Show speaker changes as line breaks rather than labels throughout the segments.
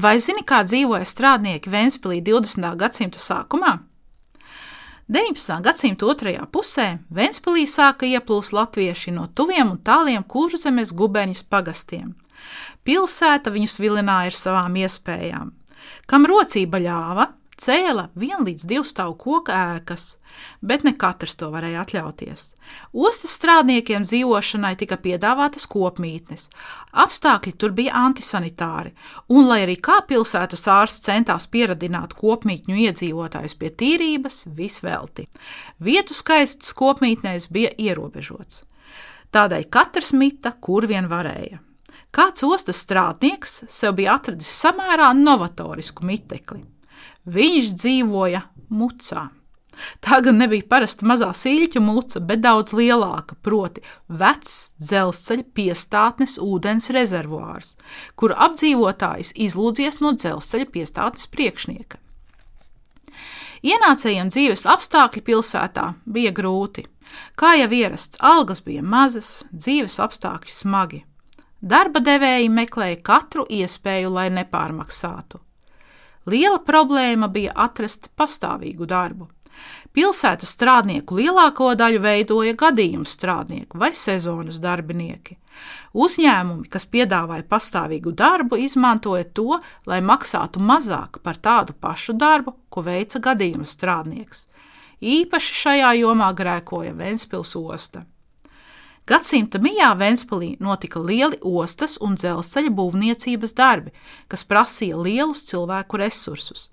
Vai zini, kā dzīvoja strādnieki Vēnspīlī 20. gadsimta sākumā? 19. gadsimta otrajā pusē Vēnspīlī sāka ieplūst latvieši no tuviem un tāliem kurzemes gubeņas pagastiem. Pilsēta viņus vilināja ar savām iespējām. Kam rocība ļāva, cēla vien līdz divu stāvu koku ēkas, bet ne katrs to varēja atļauties. Ostas strādniekiem dzīvošanai tika piedāvātas kopmītnes. Apstākļi tur bija antisanitāri, un, lai arī kā pilsētas ārsts centās pieradināt kopmītņu iedzīvotājus pie tīrības, visvelti. Vietu skaists kopmītnēs bija ierobežots. Tādēļ katrs mita, kur vien varēja. Kāds ostas strādnieks sev bija atradis samērā novatorisku mitekli. Viņš dzīvoja mucā. Tā gan nebija parasta mazā sīļķu muca, bet daudz lielāka, proti, vecs dzelzceļa piestātnes ūdens rezervuārs, kuru apdzīvotājs izlūdzies no dzelzceļa piestātnes priekšnieka. Ienācējiem dzīves apstākļi pilsētā bija grūti. Kā jau ierasts, algas bija mazas, dzīves apstākļi smagi. Darba devēji meklēja katru iespēju, lai nepārmaksātu. Liela problēma bija atrast pastāvīgu darbu. Pilsētas strādnieku lielāko daļu veidoja gadījumu strādnieki vai sezonas darbinieki. Uzņēmumi, kas piedāvāja pastāvīgu darbu, izmantoja to, lai maksātu mazāk par tādu pašu darbu, ko veica gadījumu strādnieks. Īpaši šajā jomā grēkoja Ventspils osta. Gadsimta mijā Ventspīlī notika lieli ostas un dzelzceļa būvniecības darbi, kas prasīja lielus cilvēku resursus.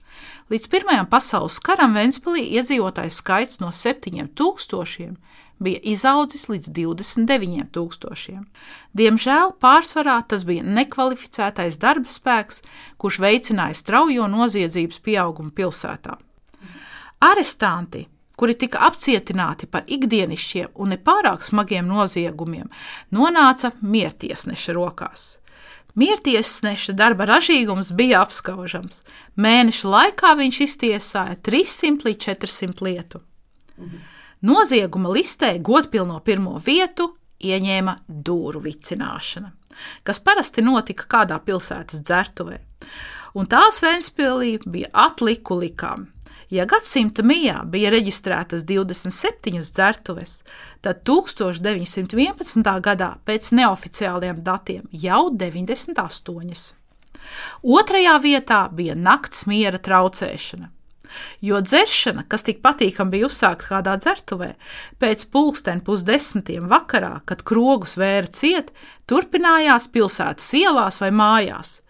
Līdz Pirmajam pasaules karam Ventspīlī iedzīvotāju skaits no 7000 bija izaudzis līdz 29,000. Diemžēl pārsvarā tas bija nekvalificētais darba spēks, kurš veicināja straujo noziedzības pieaugumu pilsētā. Arestanti kuri tika apcietināti par ikdienišķiem un nepārāk smagiem noziegumiem, nonāca miertiesneša rokās. Miertiesneša darba ražīgums bija apskaužams. Mēneša laikā viņš iztiesāja 300 līdz 400 lietu. Nozieguma listē godpilno pirmo vietu ieņēma dūru vicināšana, kas parasti notika kādā pilsētas dzertuvē. Un tās Vēnspilī bija atliku likām Ja gadsimta mijā bija reģistrētas 27 dzertuves, tad 1911. gadā pēc neoficiāliem datiem jau 98. Otrajā vietā bija nakts miera traucēšana. Jo dzeršana, kas tik patīkami bija uzsākta kādā dzertuvē, pēc pulksten pusdesmitiem vakarā, kad krogus vēra ciet, turpinājās pilsētas ielās vai mājās.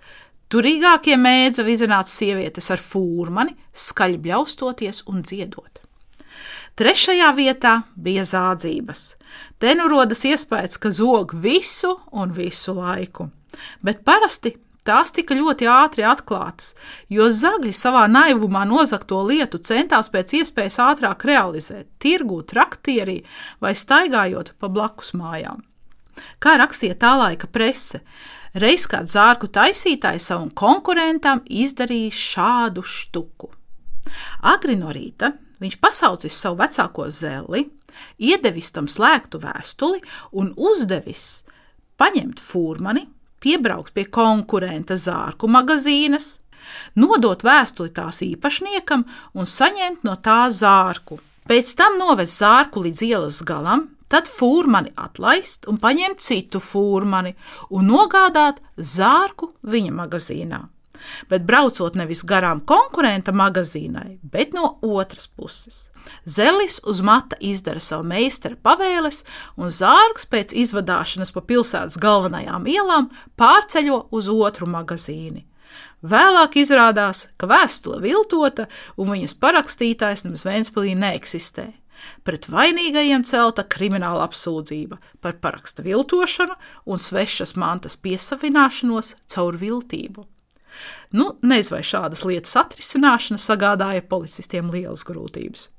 Turīgākie mēdza vizināt sievietes ar fūrmani, skaļi bļaustoties un dziedot. Trešajā vietā bija zādzības. Te nu rodas iespējas, ka zog visu un visu laiku, bet parasti tās tika ļoti ātri atklātas, jo zagļi savā naivumā nozagto lietu centās pēc iespējas ātrāk realizēt, tirgū, traktierī vai staigājot pa blakus mājām. Kā rakstīja tā laika prese, Reiz kāds zārku taisītājs savam konkurentam izdarīja šādu štuku. Agri no rīta viņš pasaucis savu vecāko zeli, iedevis tam slēgtu vēstuli un uzdevis paņemt furmani, piebraukt pie konkurenta zārku magazīnas, nodot vēstuli tās īpašniekam un saņemt no tā zārku. Pēc tam novest zārku līdz ielas galam, tad fūrmani atlaist un paņemt citu fūrmani un nogādāt zārku viņa magazīnā. Bet braucot nevis garām konkurenta magazīnai, bet no otras puses. Zelis uz mata izdara savu meistara pavēles, un zārks pēc izvadāšanas pa pilsētas galvenajām ielām pārceļo uz otru magazīnu. Vēlāk izrādās, ka vēstule viltota un viņas parakstītājs nemaz Vēnspilī neeksistē. Pret vainīgajiem celta krimināla apsūdzība par paraksta viltošanu un svešas mantas piesavināšanos caur viltību. Nu, nezinu, vai šādas lietas atrisināšana sagādāja policistiem lielas grūtības.